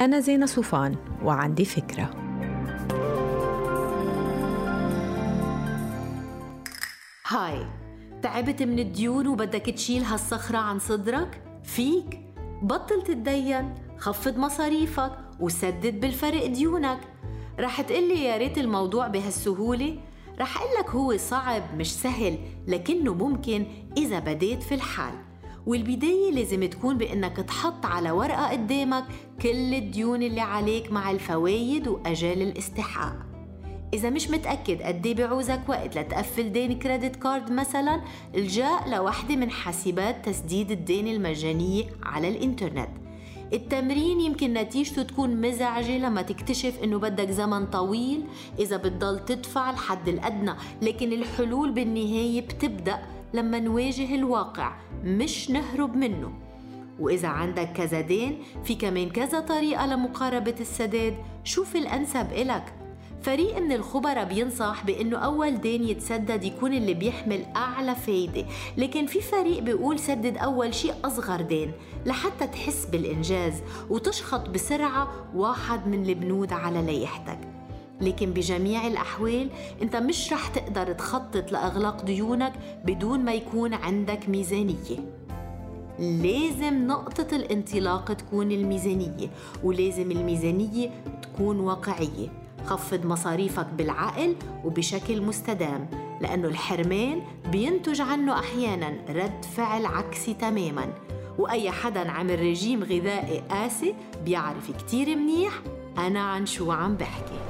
أنا زينة صوفان وعندي فكرة. هاي تعبت من الديون وبدك تشيل هالصخرة عن صدرك؟ فيك. بطل تتدين خفض مصاريفك وسدد بالفرق ديونك. رح تقلي يا ريت الموضوع بهالسهولة. رح لك هو صعب مش سهل لكنه ممكن إذا بديت في الحال. والبداية لازم تكون بإنك تحط على ورقة قدامك كل الديون اللي عليك مع الفوايد وأجال الاستحقاق. إذا مش متأكد قد إيه بيعوزك وقت لتقفل دين كريدت كارد مثلا الجاء لوحدة من حاسبات تسديد الدين المجانية على الإنترنت. التمرين يمكن نتيجته تكون مزعجة لما تكتشف إنه بدك زمن طويل إذا بتضل تدفع الحد الأدنى لكن الحلول بالنهاية بتبدأ لما نواجه الواقع مش نهرب منه. وإذا عندك كذا دين في كمان كذا طريقة لمقاربة السداد شوف الأنسب إلك. فريق من الخبراء بينصح بأنه أول دين يتسدد يكون اللي بيحمل أعلى فايدة. لكن في فريق بيقول سدد أول شيء أصغر دين لحتى تحس بالإنجاز وتشخط بسرعة واحد من البنود على ليحتك لكن بجميع الأحوال أنت مش رح تقدر تخطط لإغلاق ديونك بدون ما يكون عندك ميزانية. لازم نقطة الانطلاق تكون الميزانية ولازم الميزانية تكون واقعية. خفض مصاريفك بالعقل وبشكل مستدام لأنه الحرمان بينتج عنه أحيانا رد فعل عكسي تماما. وأي حدا عمل رجيم غذائي قاسي بيعرف كتير منيح أنا عن شو عم بحكي.